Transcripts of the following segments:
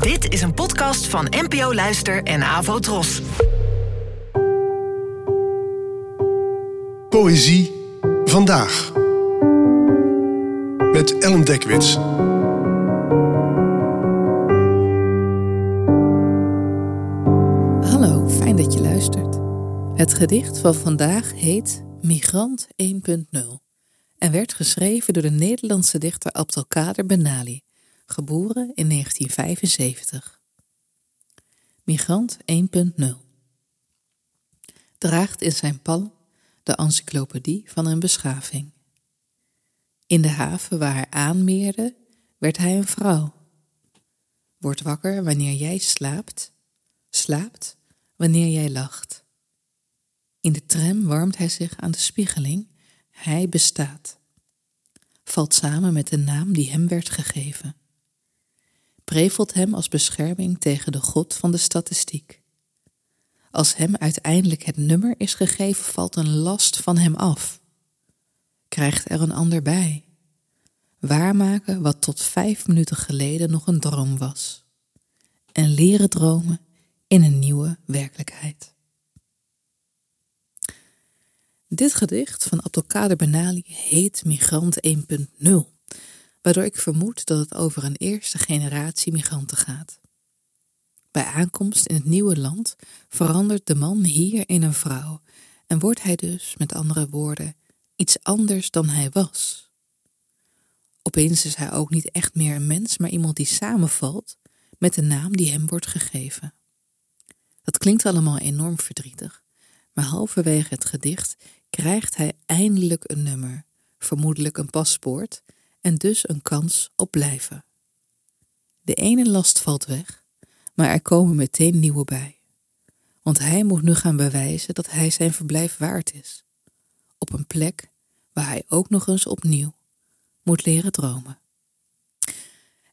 Dit is een podcast van NPO Luister en Avo Tros. Poëzie vandaag. Met Ellen Dekwits. Hallo, fijn dat je luistert. Het gedicht van vandaag heet Migrant 1.0 en werd geschreven door de Nederlandse dichter Abdelkader Benali, geboren in 1975. Migrant 1.0 draagt in zijn palm de encyclopedie van een beschaving. In de haven waar hij aanmeerde, werd hij een vrouw. Word wakker wanneer jij slaapt, slaapt wanneer jij lacht. In de tram warmt hij zich aan de spiegeling, hij bestaat. Valt samen met de naam die hem werd gegeven. Prevelt hem als bescherming tegen de god van de statistiek. Als hem uiteindelijk het nummer is gegeven, valt een last van hem af. Krijgt er een ander bij. Waarmaken wat tot vijf minuten geleden nog een droom was. En leren dromen in een nieuwe werkelijkheid. Dit gedicht van Abdelkader Benali heet Migrant 1.0, waardoor ik vermoed dat het over een eerste generatie migranten gaat. Bij aankomst in het nieuwe land verandert de man hier in een vrouw en wordt hij dus, met andere woorden, iets anders dan hij was. Opeens is hij ook niet echt meer een mens, maar iemand die samenvalt met de naam die hem wordt gegeven. Dat klinkt allemaal enorm verdrietig, maar halverwege het gedicht krijgt hij eindelijk een nummer, vermoedelijk een paspoort, en dus een kans op blijven. De ene last valt weg, maar er komen meteen nieuwe bij. Want hij moet nu gaan bewijzen dat hij zijn verblijf waard is. Op een plek waar hij ook nog eens opnieuw moet leren dromen.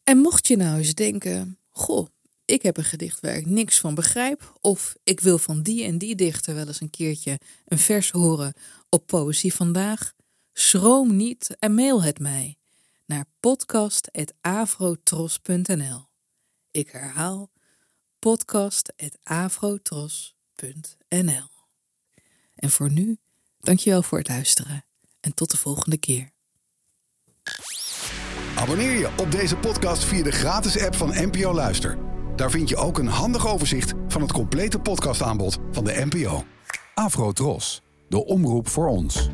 En mocht je nou eens denken: Goh, ik heb een gedicht waar ik niks van begrijp, of ik wil van die en die dichter wel eens een keertje een vers horen op Poëzie vandaag, schroom niet en mail het mij naar podcast.avrotros.nl. Ik herhaal podcast.avrotros.nl. En voor nu, dankjewel voor het luisteren en tot de volgende keer. Abonneer je op deze podcast via de gratis app van NPO Luister. Daar vind je ook een handig overzicht van het complete podcastaanbod van de NPO. Afro Tros, de omroep voor ons.